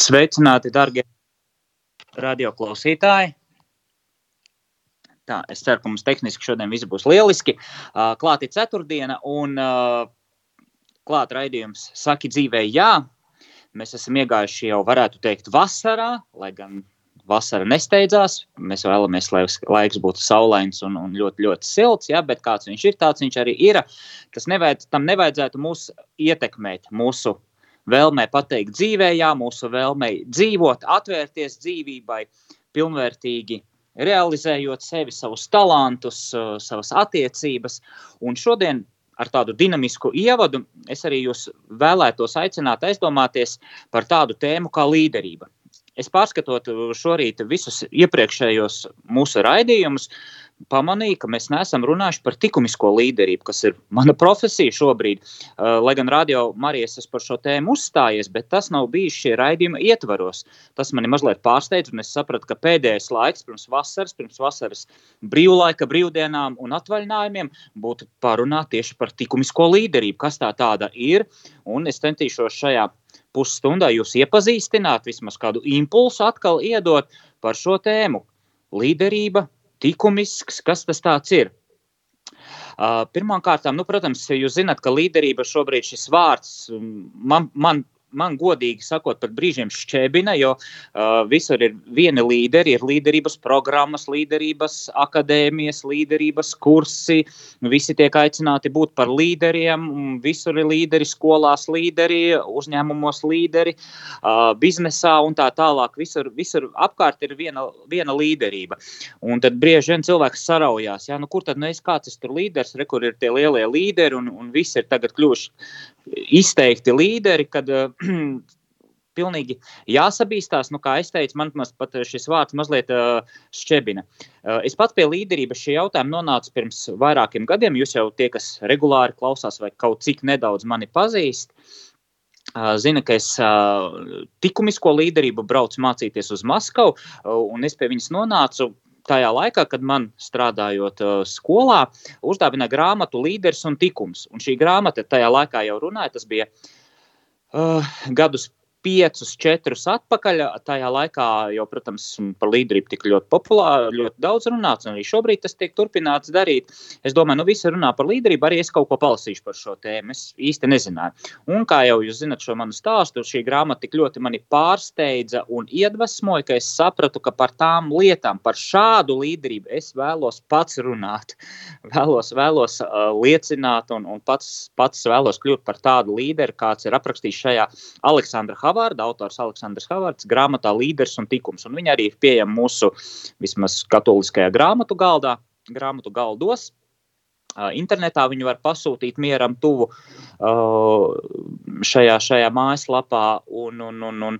Sveicināti, darbie radioklausītāji! Tā, es ceru, ka mums tehniski šodien viss būs lieliski. Klāta ir ceturtdiena, un klāta raidījums Saki dzīvē, jā. Mēs esam iegājuši jau, varētu teikt, vasarā, lai gan vasara nesteidzās. Mēs vēlamies, lai laiks būtu saulains un, un ļoti, ļoti silts, ja, bet kāds viņš ir, tāds viņš arī ir. Tas nevajadz, tam nevajadzētu mūs ietekmēt, mūsu vēlmē pateikt dzīvē, jā, mūsu vēlmē dzīvot, atvērties dzīvībai, pilnvērtīgi realizējot sevi, savus talantus, savas attiecības. Un šodien ar tādu dinamisku ievadu es arī jūs vēlētos aicināt aizdomāties par tādu tēmu kā līderība. Es pārskatot šorīt visus iepriekšējos mūsu raidījumus, pamanīju, ka mēs neesam runājuši par likumisko līderību, kas ir mana profesija šobrīd. Uh, lai gan radio Marijas es par šo tēmu uzstājies, bet tas nav bijis šie raidījuma ietvaros. Tas mani mazliet pārsteidz, un es sapratu, ka pēdējais laiks pirms vasaras, pirms vasaras brīvlaika, brīvdienām un atvaļinājumiem būtu parunāt tieši par likumisko līderību, kas tā tāda ir. Un es centīšos šajā pusstundā jūs iepazīstināt, vismaz kādu impulsu atkal iedot par šo tēmu. Līderība, likumisks, kas tas ir. Uh, Pirmkārt, nu, protams, jūs zināt, ka līderība šobrīd šis vārds man, man man godīgi sakot, pat brīžiem šķēbina, jo uh, visur ir vieni līderi, ir līderības programmas, līderības akadēmijas, līderības kursi. Visi tiek aicināti būt par līderiem, visur ir līderi, skolās līderi, uzņēmumos līderi, uh, biznesā un tā tālāk. Visur, visur apkārt ir viena, viena līderība. Un tad bieži vien cilvēks saraujās, ja, nu, kur tad nu es kāds esmu līderis, re, kur ir tie lielie līderi un, un visi ir tagad kļuvuši izteikti līderi, kad uh, pilnīgi jāsabīstās. Nu, kā es teicu, man pat šis vārds mazliet uh, šķebina. Uh, es pats pie līderības šī jautājuma nonācu pirms vairākiem gadiem. Jūs jau tie, kas regulāri klausās vai kaut cik nedaudz mani pazīst. Uh, zina, ka es uh, likumisko līderību braucu mācīties uz Maskavu, uh, un es pie viņas nonācu tajā laikā, kad man strādājot uh, skolā, uzdāvināja grāmatu Līderis un Tikums. Un šī grāmata tajā laikā jau runāja, tas bija uh, gadus piecus, četrus atpakaļ. Tajā laikā jau, protams, par līderību tika ļoti populāri, ļoti daudz runāts, un arī šobrīd tas tiek turpināts darīt. Es domāju, nu visi runā par līderību, arī es kaut ko palasīšu par šo tēmu. Es īsti nezināju. Un kā jau jūs zinat šo manu stāstu, šī grāmata tik ļoti mani pārsteidza un iedvesmoja, ka es sapratu, ka par tām lietām, par šādu līderību es vēlos pats runāt. Vēlos, vēlos uh, liecināt un, un pats, pats vēlos kļūt par tādu līderi, kāds ir aprakstījis šajā Aleksandra Havana Havārda, autors Aleksandrs Havārds, grāmatā Līderis un tikums. Un viņa arī ir pieejama mūsu vismaz katoliskajā grāmatu galdā, grāmatu galdos. Internetā viņu var pasūtīt mieram tuvu šajā, šajā mājaslapā, un, un, un, un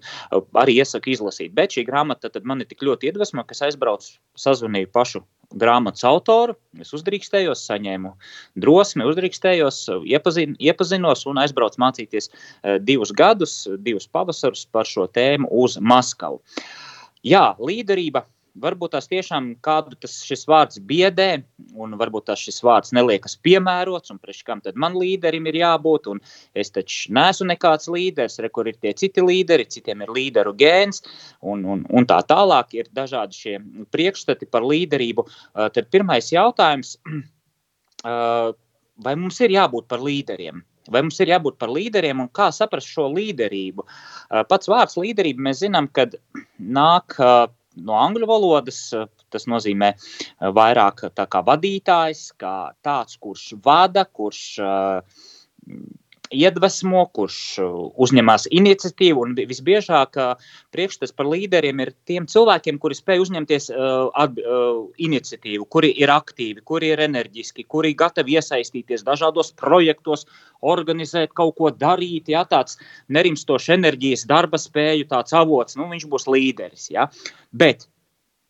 arī iesaku izlasīt. Bet šī grāmata man ir tik ļoti iedvesmojoša, ka es aizbraucu, sazvanīju pašu grāmatas autoru. Es uzdrīkstējos, saņēmu drosmi, uzdrīkstējos, iepazin, iepazinos un aizbraucu mācīties divus gadus, divus pavasarus par šo tēmu uz Maskavu. Jā, līderība varbūt tās tiešām kādu tas šis vārds biedē, un varbūt tās šis vārds neliekas piemērots, un priekš kam tad man līderim ir jābūt, un es taču neesmu nekāds līderis, re, kur ir tie citi līderi, citiem ir līderu gēns, un, un, un tā tālāk ir dažādi šie priekšstati par līderību. Tad pirmais jautājums, vai mums ir jābūt par līderiem? Vai mums ir jābūt par līderiem un kā saprast šo līderību? Pats vārds līderība mēs zinām, kad nāk no angļu valodas. Eh, tas nozīmē eh, vairāk kā vadītājs, kā tāds, kurš vada, kurš uh, iedvesmo, kurš uzņemas iniciatīvu. Un visbiežāk priekšstats par līderiem ir tiem cilvēkiem, kuri spēj uzņemties uh, ad, uh, iniciatīvu, kuri ir aktīvi, kuri ir enerģiski, kuri ir gatavi iesaistīties dažādos projektos, organizēt kaut ko darīt. Ja, tāds nerimstošs enerģijas, darba spēju, tāds avots, nu, viņš būs līderis. Ja. Bet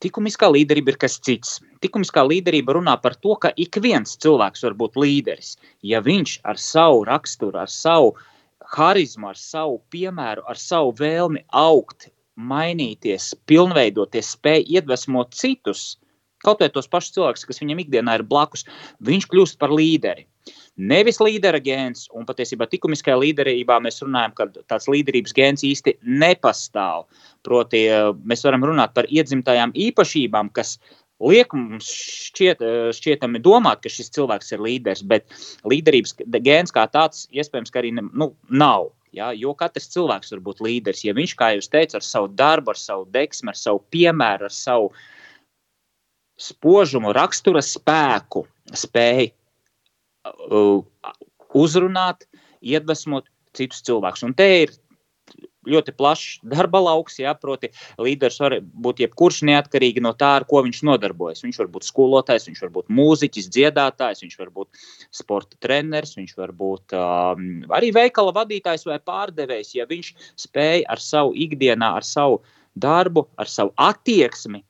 Likumiskā līderība ir kas cits. Likumiskā līderība runā par to, ka ik viens cilvēks var būt līderis, ja viņš ar savu raksturu, ar savu harizmu, ar savu piemēru, ar savu vēlmi augt, mainīties, pilnveidoties, spēj iedvesmot citus, kaut vai tos pašus cilvēkus, kas viņam ikdienā ir blakus, viņš kļūst par līderi. Nevis līdera gēns, un patiesībā likumiskajā līderībā mēs runājam, ka tāds līderības gēns īsti nepastāv. Proti, eh, mēs varam runāt par iedzimtajām īpašībām, kas liek mums šķiet, eh, šķietami domāt, ka šis cilvēks ir līderis, bet līderības gēns kā tāds iespējams arī ne, nu, nav. Ja, jo katrs cilvēks var būt līderis. Ja viņš, kā jūs teicat, ar savu darbu, ar savu deksmu, ar savu piemēru, ar savu spožumu, rakstura spēku spēj Uh, uzrunāt, iedvesmot citus cilvēkus. Un te ir ļoti plašs darba lauks. Ja, proti, līderis var būt jebkurš neatkarīgi no tā, ar ko viņš nodarbojas. Viņš var būt skolotājs, viņš var būt mūziķis, dziedātājs, viņš var būt sporta treneris, viņš var būt um, arī veikala vadītājs vai pārdevējs. Ja viņš spēj ar savu ikdienā, ar savu darbu, ar savu attieksmi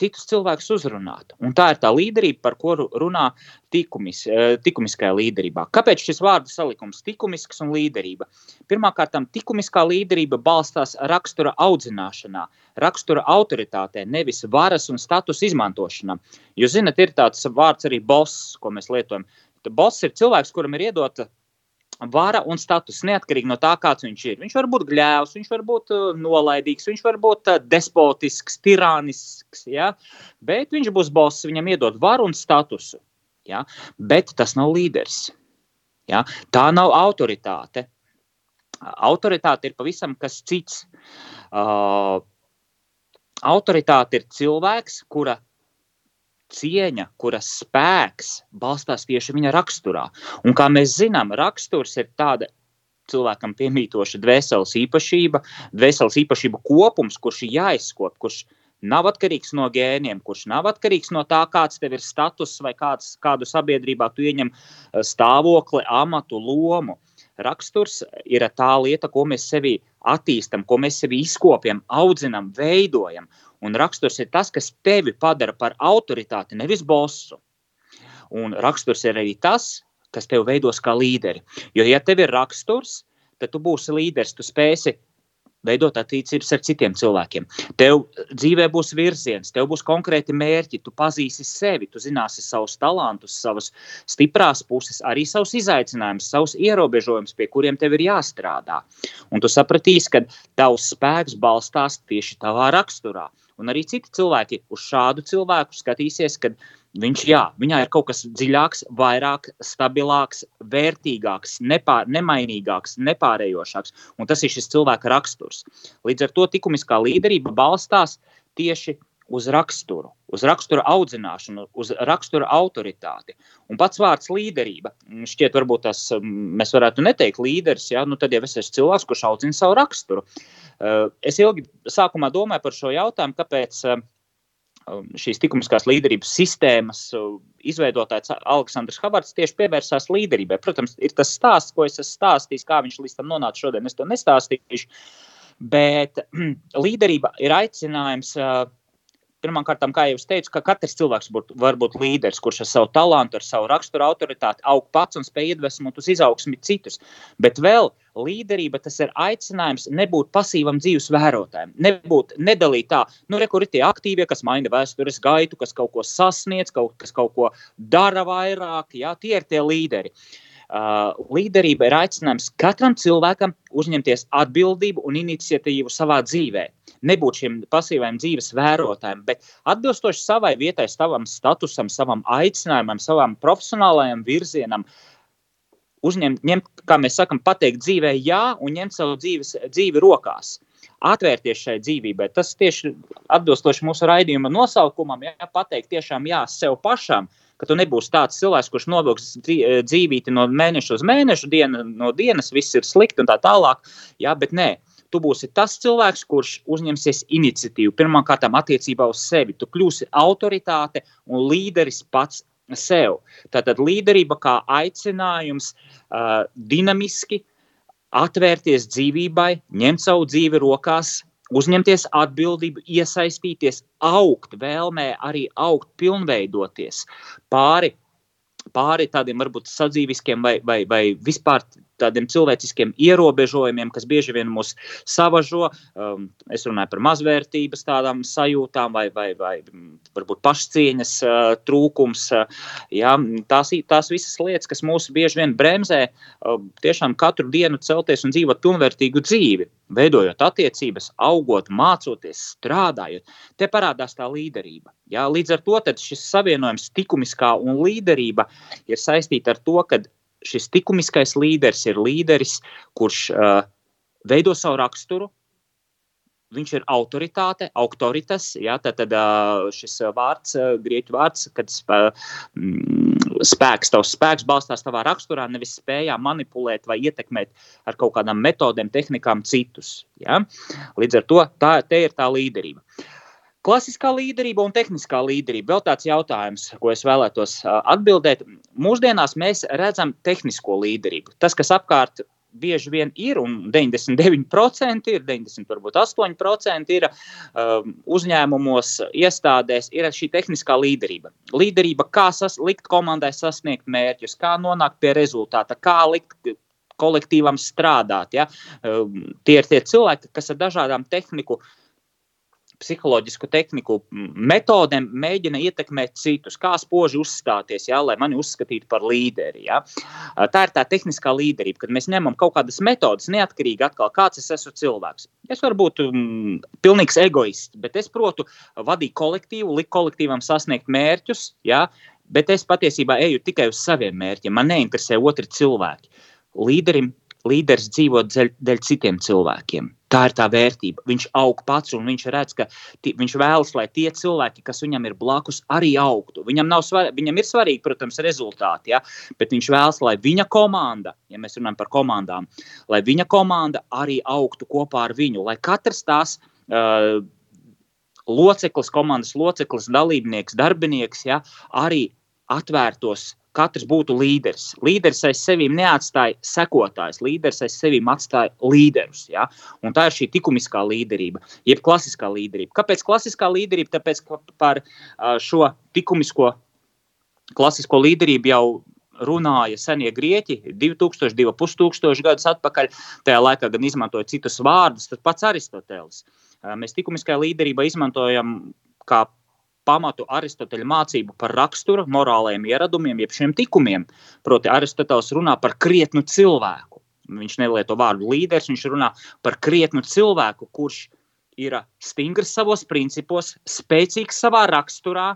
citus cilvēkus uzrunāt. Un tā ir tā līderība, par kuru runā tikumis, eh, tikumiskajā līderībā. Kāpēc šis vārdu salikums - tikumisks un līderība? Pirmkārt, tikumiskā līderība balstās rakstura audzināšanā, rakstura autoritātē, nevis varas un status izmantošanā. Jūs zinat, ir tāds vārds arī boss, ko mēs lietojam. Boss ir cilvēks, kuram ir iedota vara un status neatkarīgi no tā, kāds viņš ir. Viņš var būt gļēvs, viņš var būt uh, nolaidīgs, viņš var būt uh, despotisks, tirānisks, ja? bet viņš būs boss, viņam iedod varu un statusu. Ja? Bet tas nav līderis. Ja? Tā nav autoritāte. Autoritāte ir pavisam kas cits. Uh, autoritāte ir cilvēks, kura cieņa, kuras spēks balstās tieši viņa raksturā. Un kā mēs zinām, raksturs ir tāda cilvēkam piemītoša dvēseles īpašība, dvēseles īpašība kopums, kurš ir jāizkop, kurš nav atkarīgs no gēniem, kurš nav atkarīgs no tā, kāds tev ir status vai kāds, kādu sabiedrībā tu ieņem eh, stāvokli, amatu, lomu. Raksturs ir tā lieta, ko mēs sevī attīstam, ko mēs sevī izkopjam, audzinam, veidojam. Un raksturs ir tas, kas tevi padara par autoritāti, nevis bosu. Un raksturs ir arī tas, kas tevi veidos kā līderi. Jo, ja tev ir raksturs, tad tu būsi līderis, tu spēsi veidot attiecības ar citiem cilvēkiem. Tev dzīvē būs virziens, tev būs konkrēti mērķi, tu pazīsi sevi, tu zināsi savus talantus, savas stiprās puses, arī savus izaicinājumus, savus ierobežojumus, pie kuriem tev ir jāstrādā. Un tu sapratīsi, ka tavs spēks balstās tieši tavā raksturā. Un arī citi cilvēki uz šādu cilvēku skatīsies, ka viņš, jā, viņā ir kaut kas dziļāks, vairāk, stabilāks, vērtīgāks, nepār, nemainīgāks, nepārējošāks. Un tas ir šis cilvēka raksturs. Līdz ar to likumiskā līderība balstās tieši uz raksturu, uz rakstura audzināšanu, uz rakstura autoritāti. Un pats vārds līderība, šķiet, varbūt tas mēs varētu neteikt līderis, ja? nu, tad jau es esmu cilvēks, kurš audzina savu raksturu. Eh, es ilgi sākumā domāju par šo jautājumu, kāpēc eh, šīs likumiskās līderības sistēmas eh, izveidotājs Aleksandrs Havards tieši pievērsās līderībai. Protams, ir tas stāsts, ko es esmu stāstījis, kā viņš līdz tam nonāca šodien. Es to nestāstīšu. Bet līderība ir aicinājums Pirmkārt, kā jau teicu, ka katrs cilvēks būt, var būt līderis, kurš ar savu talantu, ar savu raksturu autoritāti aug pats un spēj iedvesmot uz izaugsmi citus. Bet vēl līderība tas ir aicinājums nebūt pasīvam dzīves vērotājam, nebūt nedalīt tā, nu, re, kur ir tie aktīvie, kas maina vēstures gaitu, kas kaut ko sasniedz, kaut, kas kaut ko dara vairāk, jā, tie ir tie līderi. Uh, līderība ir aicinājums katram cilvēkam uzņemties atbildību un iniciatīvu savā dzīvē. Nebūt šiem pasīviem dzīves vērotājiem, bet atbilstoši savai vietai, savam statusam, savam aicinājumam, savam profesionālajam virzienam, uzņemt, ņemt, kā mēs sakām, pateikt dzīvē jā un ņemt savu dzīves, dzīvi rokās. Atvērties šai dzīvībai. Tas tieši atbilstoši mūsu raidījuma nosaukumam, ja pateikt tiešām jā sev pašam, ka tu nebūsi tāds cilvēks, kurš novilks dzīvīti no mēneša uz mēnešu, diena no dienas, viss ir slikti un tā tālāk. Jā, bet nē, tu būsi tas cilvēks, kurš uzņemsies iniciatīvu pirmkārt attiecībā uz sevi. Tu kļūsi autoritāte un līderis pats sev. Tātad līderība kā aicinājums uh, dinamiski atvērties dzīvībai, ņemt savu dzīvi rokās, uzņemties atbildību, iesaistīties, augt, vēlmē arī augt, pilnveidoties pāri pāri tādiem varbūt sadzīviskiem vai, vai, vai vispār tādiem cilvēciskiem ierobežojumiem, kas bieži vien mūs savažo. Um, es runāju par mazvērtības tādām sajūtām vai, vai, vai varbūt pašcieņas uh, trūkums. Uh, jā, tās, tās visas lietas, kas mūs bieži vien bremzē, uh, tiešām katru dienu celties un dzīvot pilnvērtīgu dzīvi, veidojot attiecības, augot, mācoties, strādājot. Te parādās tā līderība. Jā, līdz ar to šis savienojums, likumiskā un līderība, ir saistīta ar to, ka šis likumiskais līderis ir līderis, kurš uh, veido savu raksturu. Viņš ir autoritāte, autoritas. Ja, tad, tad šis vārds, grieķu vārds, kad spēks, tavs spēks balstās tavā raksturā, nevis spējā manipulēt vai ietekmēt ar kaut kādām metodēm, tehnikām citus. Ja. Līdz ar to tā ir tā līderība. Klasiskā līderība un tehniskā līderība. Vēl tāds jautājums, ko es vēlētos atbildēt. Mūsdienās mēs redzam tehnisko līderību. Tas, kas apkārt bieži vien ir, un 99% ir, 98% ir um, uzņēmumos, iestādēs, ir šī tehniskā līderība. Līderība, kā sas, likt komandai sasniegt mērķus, kā nonākt pie rezultāta, kā likt kolektīvam strādāt. Ja? Um, tie ir tie cilvēki, kas ar dažādām tehniku uh, psiholoģisku tehniku metodēm mēģina ietekmēt citus, kā spoži uzstāties, ja, lai mani uzskatītu par līderi. Ja. Tā ir tā tehniskā līderība, kad mēs ņemam kaut kādas metodas, neatkarīgi atkal, kāds es esmu cilvēks. Es varu būt mm, pilnīgs egoists, bet es protu vadīt kolektīvu, likt kolektīvam sasniegt mērķus, ja, bet es patiesībā eju tikai uz saviem mērķiem. Man neinteresē otri cilvēki. Līderim līderis dzīvo dēļ, dēļ citiem cilvēkiem. Tā ir tā vērtība. Viņš aug pats, un viņš redz, ka viņš vēlas, lai tie cilvēki, kas viņam ir blakus, arī augtu. Viņam, svar, viņam ir svarīgi, protams, rezultāti, ja? bet viņš vēlas, lai viņa komanda, ja mēs runājam par komandām, lai viņa komanda arī augtu kopā ar viņu, lai katrs tās uh, loceklis, komandas loceklis, dalībnieks, darbinieks, ja? arī atvērtos katrs būtu līderis. Līderis aiz sevi neatstāja sekotājs, līderis aiz sevi atstāja līderus. Ja? Un tā ir šī likumiskā līderība, jeb klasiskā līderība. Kāpēc klasiskā līderība? Tāpēc, ka par šo likumisko klasisko līderību jau runāja senie grieķi 2000, 2500 gadus atpakaļ. Tajā laikā gan izmantoja citus vārdus, tas pats Aristotelis. Mēs likumiskajā līderībā izmantojam kā pamatu Aristoteļa mācību par raksturu, morālajiem ieradumiem, jeb šiem tikumiem. Proti, Aristotelis runā par krietnu cilvēku. Viņš nelieto vārdu līderis, viņš runā par krietnu cilvēku, kurš ir stingrs savos principos, spēcīgs savā raksturā,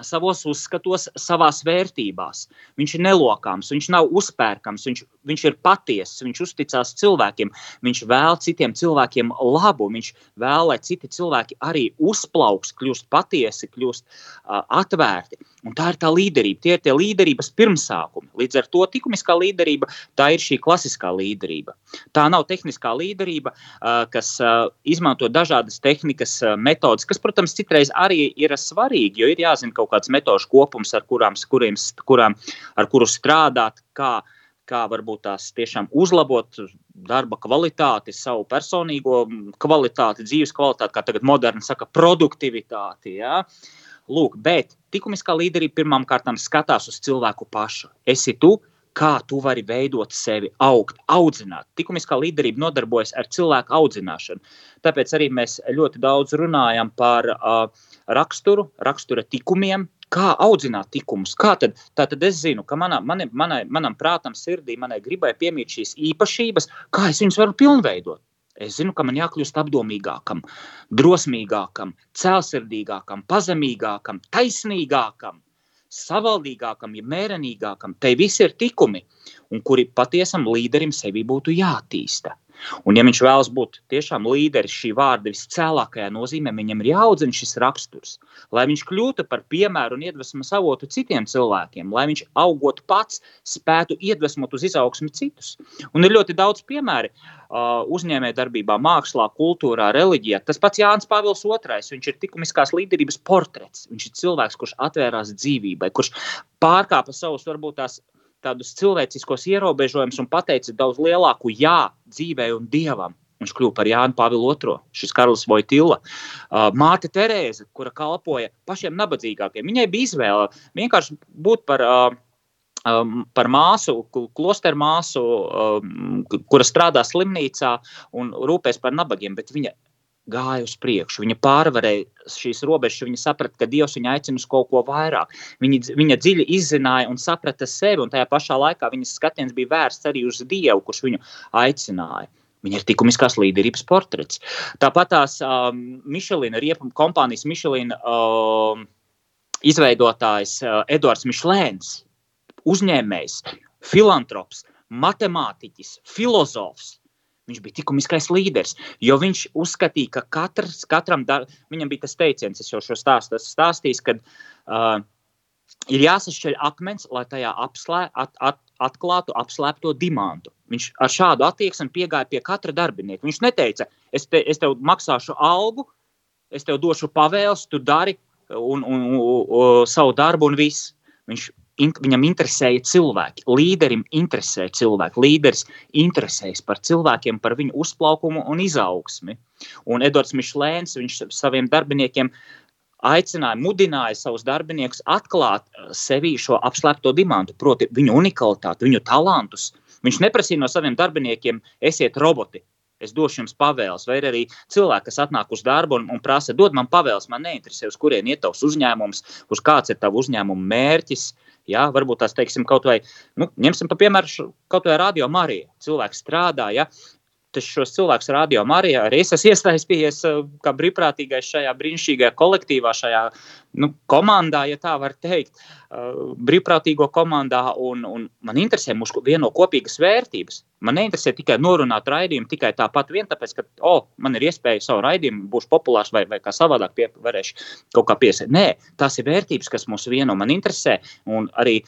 savos uzskatos, savās vērtībās. Viņš ir nelokāms, viņš nav uzpērkams, viņš, viņš ir patiesis, viņš uzticās cilvēkiem, viņš vēl citiem cilvēkiem labu, viņš vēl, lai citi cilvēki arī uzplauks, kļūst patiesi, kļūst uh, atvērti. Un tā ir tā līderība, tie ir tie līderības pirmsākumi. Līdz ar to likumiskā līderība, tā ir šī klasiskā līderība. Tā nav tehniskā līderība, kas izmanto dažādas tehnikas, metodas, kas, protams, citreiz arī ir svarīgi, jo ir jāzina, kaut kāds metožu kopums, ar, kurām, kuriem, kurām, ar kuru strādāt, kā, kā varbūt tās tiešām uzlabot darba kvalitāti, savu personīgo kvalitāti, dzīves kvalitāti, kā tagad moderni saka, produktivitāti. Ja? Lūk, bet likumiskā līderība pirmām kārtām skatās uz cilvēku pašu. Esi tu, kā tu vari veidot sevi, augt, audzināt. Likumiskā līderība nodarbojas ar cilvēku audzināšanu. Tāpēc arī mēs ļoti daudz runājam par uh, raksturu, rakstura tikumiem, kā audzināt likumus. Kā tad, tad es zinu, ka manā, mani, manai, manam prātam, sirdī, manai gribai piemīt šīs īpašības, kā es viņas varu pilnveidot. Es zinu, ka man jākļūst apdomīgākam, drosmīgākam, cēlsirdīgākam, pazemīgākam, taisnīgākam, savaldīgākam, ja mērenīgākam. Te visi ir tikumi, un kuri patiesam līderim sevi būtu jātīsta. Un, ja viņš vēlas būt tiešām līderis šī vārda viscēlākajā nozīmē, viņam ir jāaudzina šis raksturs, lai viņš kļūtu par piemēru un iedvesmas avotu citiem cilvēkiem, lai viņš augot pats, spētu iedvesmot uz izaugsmi citus. Un ir ļoti daudz piemēru uzņēmējdarbībā, mākslā, kultūrā, reliģijā. Tas pats Jānis Pāvils II. Viņš ir likumiskās līderības portrets. Viņš ir cilvēks, kurš atvērās dzīvībai, kurš pārkāpa savus varbūt tās tādus cilvēciskos ierobežojumus un pateica daudz lielāku jā dzīvē un dievam. Viņš kļuva par Jānu Pāvilu II, šis Karls Vojtila. Uh, māte Terēze, kura kalpoja pašiem nabadzīgākiem. Viņai bija izvēle vienkārši būt par, uh, um, par māsu, klosteru māsu, um, kura strādā slimnīcā un rūpēs par nabagiem, bet viņa gāja uz priekšu. Viņa pārvarēja šīs robežas, viņa saprata, ka Dievs viņu aicina uz kaut ko vairāk. Viņa, viņa dziļi izzināja un saprata sevi, un tajā pašā laikā viņas skatiens bija vērsts arī uz Dievu, kurš viņu aicināja. Viņa ir likumiskās līderības portrets. Tāpat tās um, Michelina, riepu kompānijas Michelina um, izveidotājs uh, Edvards Mišlēns, uzņēmējs, filantrops, matemātiķis, filozofs Viņš bija likumiskais līderis, jo viņš uzskatīja, ka katrs, katram dar, viņam bija tas teiciens, es jau šo stāstu stāstīju, ka uh, ir jāsašķeļ akmens, lai tajā apslē, at, at, atklātu apslēpto dimantu. Viņš ar šādu attieksmi piegāja pie katra darbinieka. Viņš neteica, es, te, es tev maksāšu algu, es tev došu pavēles, tu dari un, un, un, un, savu darbu un viss. Viņš in, viņam interesēja cilvēki. Līderim interesē cilvēki. Līderis interesējas par cilvēkiem, par viņu uzplaukumu un izaugsmi. Un Edvards Mišlēns saviem darbiniekiem aicināja, mudināja savus darbiniekus atklāt uh, sevi šo apslēpto dimantu, proti, viņu unikalitāti, viņu talantus. Viņš neprasīja no saviem darbiniekiem, esiet roboti, es došu jums pavēles, vai arī cilvēki, kas atnāk uz darbu un, un prasa, dod man pavēles, man neinteresē, uz kurien iet tavs uzņēmums, uz kāds ir tavs uzņēmuma mērķis. Ja, varbūt tās, teiksim, kaut vai, nu, ņemsim par piemēru, kaut vai radio Mariju. Cilvēks strādā, ja, tas šos cilvēkus radio Marijā arī es esmu iesaistījies eh, kā brīvprātīgais šajā brīnišķīgajā kolektīvā, šajā nu, komandā, ja tā var teikt, uh, brīvprātīgo komandā. Un, un man interesē mūsu vieno kopīgas vērtības. Man neinteresē tikai norunāt raidījumu tikai tāpat vien tāpēc, ka, oh, man ir iespēja savu raidījumu, būšu populārs vai, vai kā savādāk pie, varēšu kaut kā piesēt. Nē, tās ir vērtības, kas mūs vieno. Man interesē un arī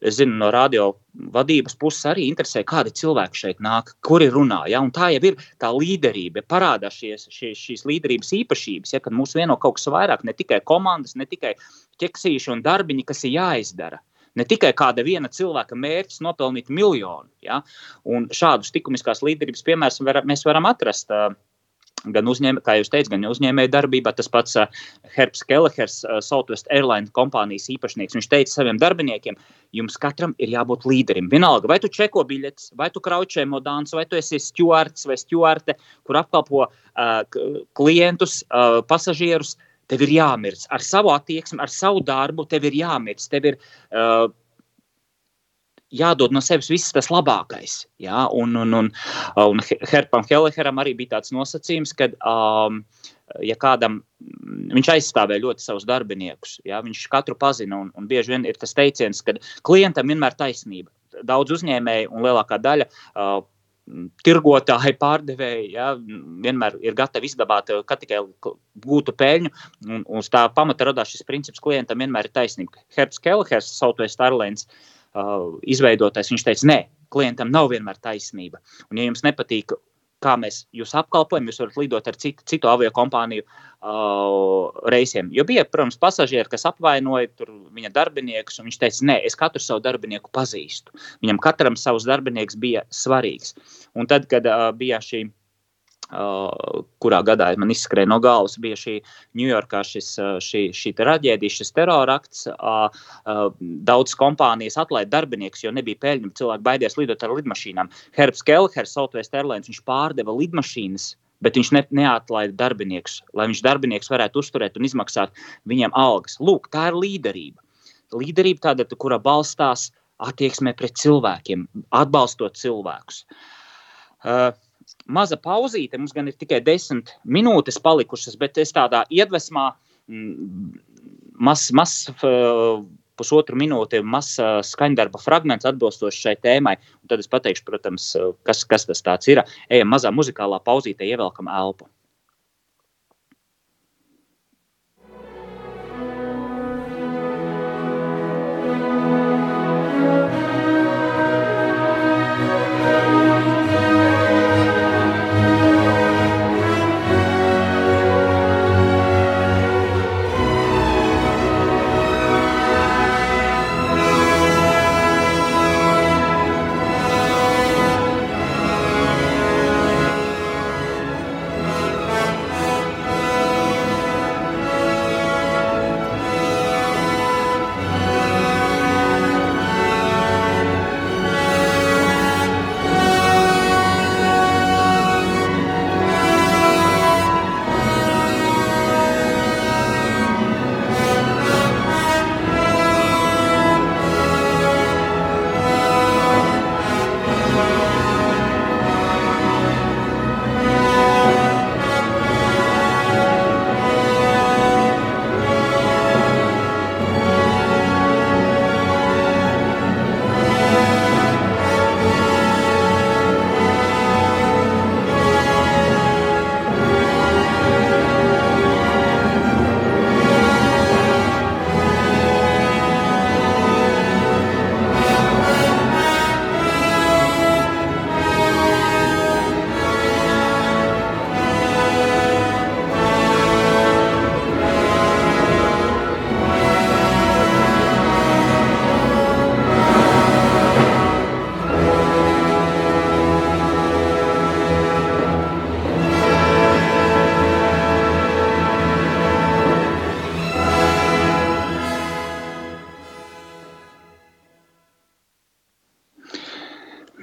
Es zinu, no radio vadības puses arī interesē, kādi cilvēki šeit nāk, kuri runā. Ja? Un tā jau ir tā līderība. Parādās šies, šies, šīs līderības īpašības, ja? kad mūs vieno kaut kas vairāk, ne tikai komandas, ne tikai ķeksīši un darbiņi, kas ir jāizdara. Ne tikai kāda viena cilvēka mērķis nopelnīt miljonu. Ja? Un šādus likumiskās līderības piemērus var, mēs varam atrast. Uh, gan uzņēmēji, kā jūs teicāt, gan uzņēmēju darbībā. Tas pats uh, Herbs Kelehers, uh, Southwest Airlines kompānijas īpašnieks, viņš teica saviem darbiniekiem, jums katram ir jābūt līderim. Vienalga, vai tu čeko biļetes, vai tu kraučē modāns, vai tu esi stjuards vai stjuarte, kur apkalpo uh, klientus, uh, pasažierus. Tev ir jāmirst ar savu attieksmi, ar savu darbu. Tev ir jāmirst, tev ir uh, jādod no sevis viss tas labākais. Ja? Un, un, un, un Herpam Helleheram arī bija tāds nosacījums, ka, um, ja kādam viņš aizstāvēja ļoti savus darbiniekus, ja? viņš katru pazina, un, un bieži vien ir tas teiciens, ka klientam vienmēr taisnība. Daudz uzņēmēju un lielākā daļa uh, tirgotāji, pārdevēji ja, vienmēr ir gatavi izdabāt, ka tikai gūtu peļņu. Un, un uz tā pamata radās šis princips, klientam vienmēr ir taisnība. Herbs Kelhers, Southwest Airlines, uh, uh, izveidotais, viņš teica, nē, klientam nav vienmēr taisnība. Un, ja jums nepatīk, kā mēs jūs apkalpojam, jūs varat lidot ar citu, citu avio kompāniju uh, reisiem. Jo bija, protams, pasažieri, kas apvainoja viņa darbiniekus, un viņš teica, nē, es katru savu darbinieku pazīstu. Viņam katram savs darbinieks bija svarīgs. Un tad, kad uh, bija šī Uh, kurā gadā man izskrēja no galvas, bija šī Ņujorkā šis, uh, šī, šī traģēdija, šis terorakts. Uh, daudz kompānijas atlaida darbiniekus, jo nebija peļņa. Cilvēki baidījās lidot ar lidmašīnām. Herbs Kelhers, Southwest Airlines, viņš pārdeva lidmašīnas bet viņš ne, neatlaida darbiniekus, lai viņš darbinieks varētu uzturēt un izmaksāt viņiem algas. Lūk, tā ir līderība. Līderība tāda, kura balstās attieksmē pret cilvēkiem, atbalstot cilvēkus. Uh, maza pauzīte, mums gan ir tikai desmit minūtes palikušas, bet es tādā iedvesmā, mm, maz, maz pusotru minūti mazs skaņdarba fragments atbilstoši šai tēmai. Un tad es pateikšu, protams, kas, kas tas ir. Ejam mazā muzikālā pauzītē, ievelkam elpu.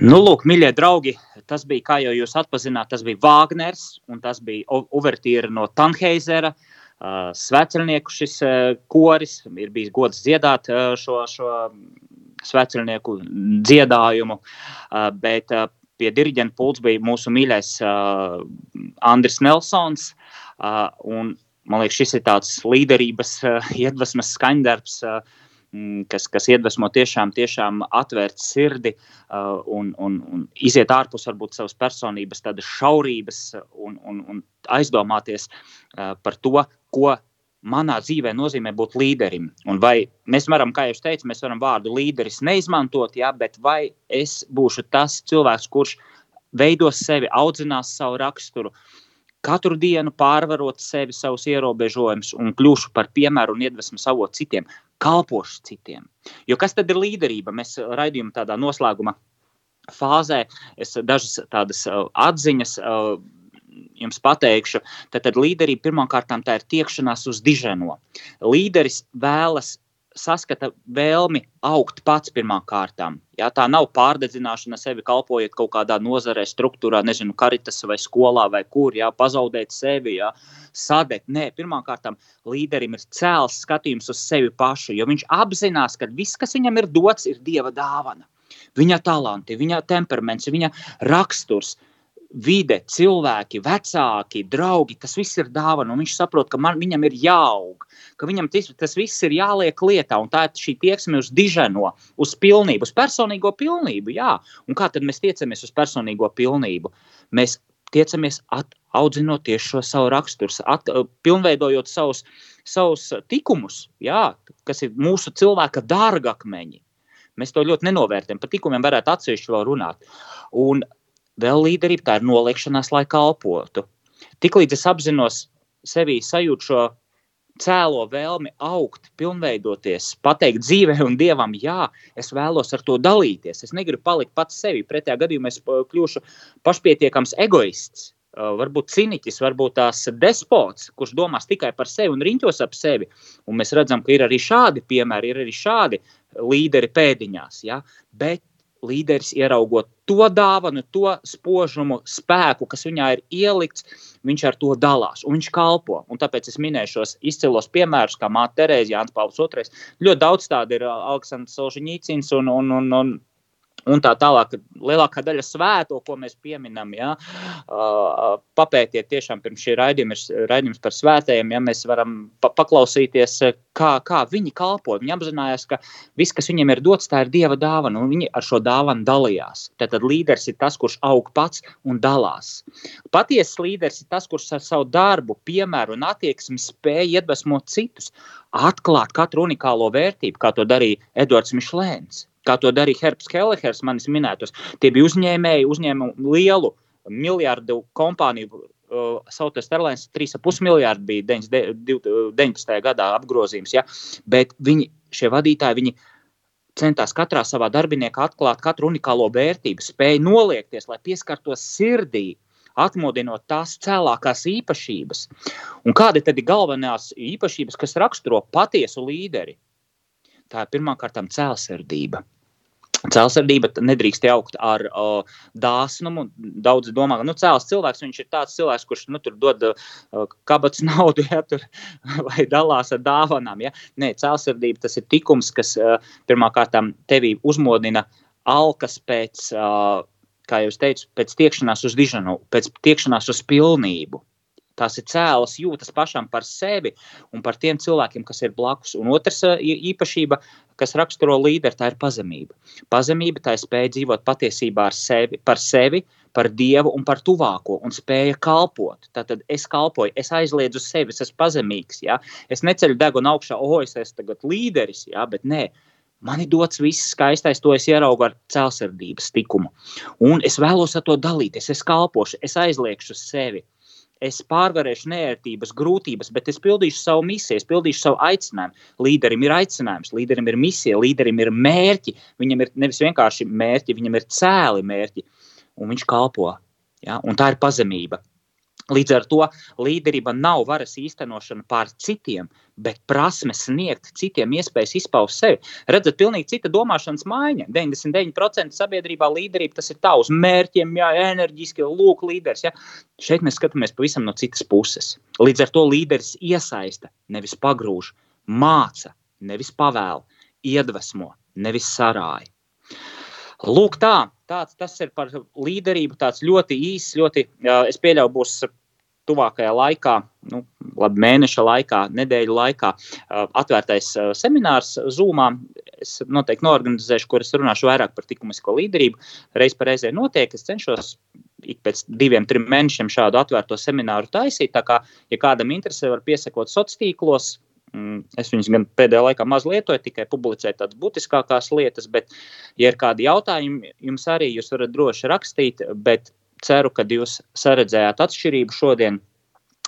Nu, lūk, mīļie draugi, tas bija, kā jau jūs atpazināt, tas bija Vāgners un tas bija Uvertīra no Tanheizera. Uh, Svētceļnieku šis uh, koris ir bijis gods dziedāt uh, šo, šo svētceļnieku dziedājumu, uh, bet uh, pie diriģenta pults bija mūsu mīļais uh, Andris Nelsons. Uh, un, man liekas, šis ir tāds līderības uh, iedvesmas skaņdarbs. Uh, kas, kas iedvesmo tiešām, tiešām atvērt sirdi uh, un, un, un iziet ārpus varbūt savas personības šaurības un, un, un aizdomāties uh, par to, ko manā dzīvē nozīmē būt līderim. Un vai mēs varam, kā jau teicu, mēs varam vārdu līderis neizmantot, jā, bet vai es būšu tas cilvēks, kurš veidos sevi, audzinās savu raksturu, katru dienu pārvarot sevi, savus ierobežojumus un kļūšu par piemēru un iedvesmu avotu citiem, kalpošu citiem. Jo kas tad ir līderība? Mēs raidījuma tādā noslēguma fāzē, es dažas tādas uh, atziņas uh, jums pateikšu. Tad, tad līderība pirmkārt tā ir tiekšanās uz diženo. Līderis vēlas saskata vēlmi augt pats pirmām kārtām. Ja, tā nav pārdedzināšana sevi, kalpojot kaut kādā nozarē, struktūrā, nezinu, karitas vai skolā vai kur, ja, pazaudēt sevi, ja, sadegt. Nē, pirmkārt, līderim ir cēls skatījums uz sevi pašu, jo viņš apzinās, ka viss, kas viņam ir dots, ir dieva dāvana. Viņa talanti, viņa temperaments, viņa raksturs, vide, cilvēki, vecāki, draugi, tas viss ir dāvana. Viņš saprot, ka man, viņam ir jāaug, ka viņam tas, tas viss ir jāliek lietā. Tā ir šī tieksme uz diženo, uz pilnību, uz personīgo pilnību. Jā. Un kā tad mēs tiecamies uz personīgo pilnību? Mēs tiecamies at, audzinot tieši šo savu raksturu, at, pilnveidojot savus, savus tikumus, jā, kas ir mūsu cilvēka dārgakmeņi. Mēs to ļoti nenovērtējam. Par tikumiem varētu atsevišķi vēl runāt. Un vēl līderība, tā ir noliekšanās, lai kalpotu. Tiklīdz es apzinos sevī sajūtu šo cēlo vēlmi augt, pilnveidoties, pateikt dzīvē un dievam, jā, es vēlos ar to dalīties. Es negribu palikt pats sevi. Pretējā gadījumā es kļūšu pašpietiekams egoists. Varbūt cīniķis, varbūt tās despots, kurš domās tikai par sevi un riņķos ap sevi. Un mēs redzam, ka ir arī šādi piemēri, ir arī šādi līderi pēdiņās. Ja? Bet līderis ieraugot to dāvanu, to spožumu, spēku, kas viņā ir ielikts, viņš ar to dalās un viņš kalpo. Un tāpēc es minēju šos izcilos piemērus, kā Māte Terēzija, Jānis Pāvils II. Ļoti daudz tādu ir Aleksandrs Solžņīcins un, un, un, un un tā tālāk. Lielākā daļa svēto, ko mēs pieminam, ja, papētiet tiešām pirms šī raidījuma ir raidījums par svētajiem, ja mēs varam pa paklausīties, kā, kā viņi kalpo. Viņi apzinājās, ka viss, kas viņiem ir dots, tā ir Dieva dāvana, un viņi ar šo dāvanu dalījās. Tad līderis ir tas, kurš aug pats un dalās. Patiesas līderis ir tas, kurš ar savu darbu, piemēru un attieksmi spēj iedvesmot citus, atklāt katru unikālo vērtību, kā to darīja Edvards Mišlēns kā to darīja Herbs Kellehers, manis minētos. Tie bija uzņēmēji, uzņēma lielu miljardu kompāniju. Uh, Southwest Airlines 3,5 miljardi bija 19. gadā apgrozījums, ja? bet viņi, šie vadītāji, viņi centās katrā savā darbiniekā atklāt katru unikālo vērtību, spēja noliekties, lai pieskartos sirdī, atmodinot tās cēlākās īpašības. Un kādi tad ir galvenās īpašības, kas raksturo patiesu līderi? Tā ir pirmkārt cēlsirdība. Cēlsirdība nedrīkst jaukt ar uh, dāsnumu. Daudz domā, ka nu, cēls cilvēks ir tāds cilvēks, kurš nu, dod uh, kabatas naudu, ja, tur, vai dalās ar dāvanām. Ja. Nē, cēlsirdība tas ir tikums, kas pirmkārt tevī uzmodina alkas pēc, kā jau teicu, pēc tiekšanās uz dižanu, pēc tiekšanās uz pilnību. Tās ir cēlas, jūtas pašam par sevi un par tiem cilvēkiem, kas ir blakus. Un otrs īpašība, kas raksturo līderi, tā ir pazemība. Pazemība tā ir spēja dzīvot patiesībā sevi, par sevi, par dievu un par tuvāko, un spēja kalpot. Tātad es kalpoju, es aizliedzu sevi, es esmu pazemīgs. Ja? Es neceļu degunu augšā, oh, es esmu tagad līderis, ja? bet nē. Man ir dots viss skaistais, to es ieraugu ar cēlsirdības tikumu. Un es vēlos ar to dalīties, es kalpošu, es aizliegšu sevi es pārvarēšu nērtības, grūtības, bet es pildīšu savu misiju, es pildīšu savu aicinājumu. Līderim ir aicinājums, līderim ir misija, līderim ir mērķi. Viņam ir nevis vienkārši mērķi, viņam ir cēli mērķi, un viņš kalpo. Ja? Un tā ir pazemība. Līdz ar to līderība nav varas īstenošana pār citiem, bet prasme sniegt citiem iespējas izpaust sevi. Redzat, pilnīgi cita domāšanas maiņa. 99% sabiedrībā līderība tas ir tā uz mērķiem, jā, enerģiski, lūk, līderis. Jā. Šeit mēs skatāmies pavisam no citas puses. Līdz ar to līderis iesaista, nevis pagrūž, māca, nevis pavēl, iedvesmo, nevis sarāja. Lūk, tā, tāds tas ir par līderību. Tāds ļoti īss, ļoti, es pieļauju, būs tuvākajā laikā, nu, labi, mēneša laikā, nedēļu laikā, atvērtais seminārs Zoomā. Es noteikti norganizēšu, kur es runāšu vairāk par likumisko līderību. Reiz par reizē notiek, es cenšos ik pēc diviem, trim mēnešiem šādu atvērto semināru taisīt. Tā kā, ja kādam interesē, var piesakot sociālos tīklos, es viņus gan pēdējā laikā maz lietoju, tikai publicēju tādas būtiskākās lietas, bet, ja ir kādi jautājumi, jums arī jūs varat droši rakstīt, bet ceru, ka jūs saredzējāt atšķirību šodien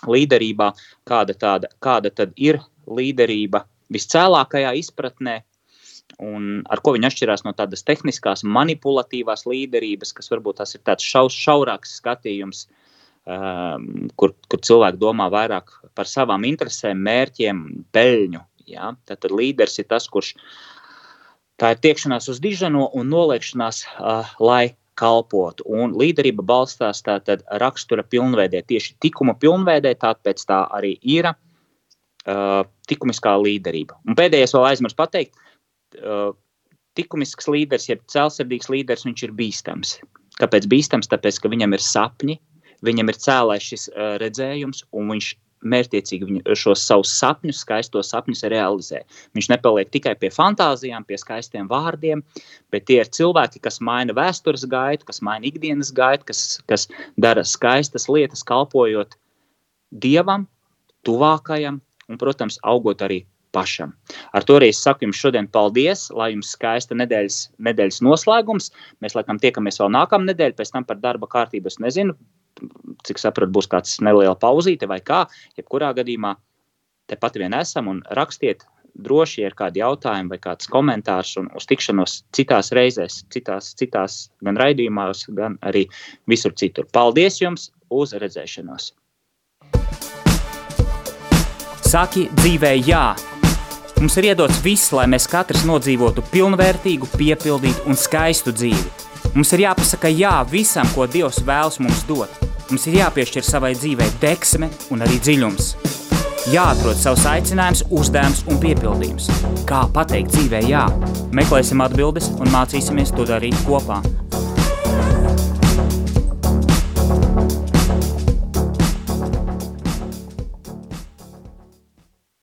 līderībā, kāda, tāda, kāda tad ir līderība viscēlākajā izpratnē, un ar ko viņi atšķirās no tādas tehniskās, manipulatīvās līderības, kas varbūt tas ir tāds šaus, šaurāks skatījums, uh, kur, kur cilvēki domā vairāk par savām interesēm, mērķiem, peļņu. Ja? Tad, tad līderis ir tas, kurš tā ir tiekšanās uz dižano un noliekšanās, uh, lai kalpotu. Un līderība balstās tātad rakstura pilnveidē, tieši tikuma pilnveidē, tāpēc tā arī ir uh, likumiskā līderība. Un pēdējais vēl aizmirsu pateikt, uh, likumisks līderis, jeb cēlsirdīgs līderis, viņš ir bīstams. Kāpēc bīstams? Tāpēc, ka viņam ir sapņi, viņam ir cēlājis šis uh, redzējums, un viņš mērķiecīgi šos savus sapņus, skaistos sapņus realizē. Viņš nepaliek tikai pie fantāzijām, pie skaistiem vārdiem, bet tie ir cilvēki, kas maina vēstures gaitu, kas maina ikdienas gaitu, kas, kas dara skaistas lietas, kalpojot dievam, tuvākajam un, protams, augot arī pašam. Ar to arī es saku jums šodien paldies, lai jums skaista nedēļas, nedēļas noslēgums. Mēs laikam tiekamies vēl nākamā nedēļa, pēc tam par darba kārtību es nezinu, cik sapratu, būs kāds neliela pauzīte vai kā. Jebkurā gadījumā tepat vien esam un rakstiet droši, ja ir kādi jautājumi vai kāds komentārs, un uz tikšanos citās reizēs, citās, citās gan raidījumos, gan arī visur citur. Paldies jums! Uz redzēšanos! Saki dzīvē, jā! Mums ir iedots viss, lai mēs katrs nodzīvotu pilnvērtīgu, piepildītu un skaistu dzīvi. Mums ir jāpasaka jā visam, ko Dievs vēlas mums dot. Mums ir jāpiešķir savai dzīvei deksme un arī dziļums. Jāatrod savs aicinājums, uzdevums un piepildījums. Kā pateikt dzīvē jā? Meklēsim atbildes un mācīsimies to darīt kopā.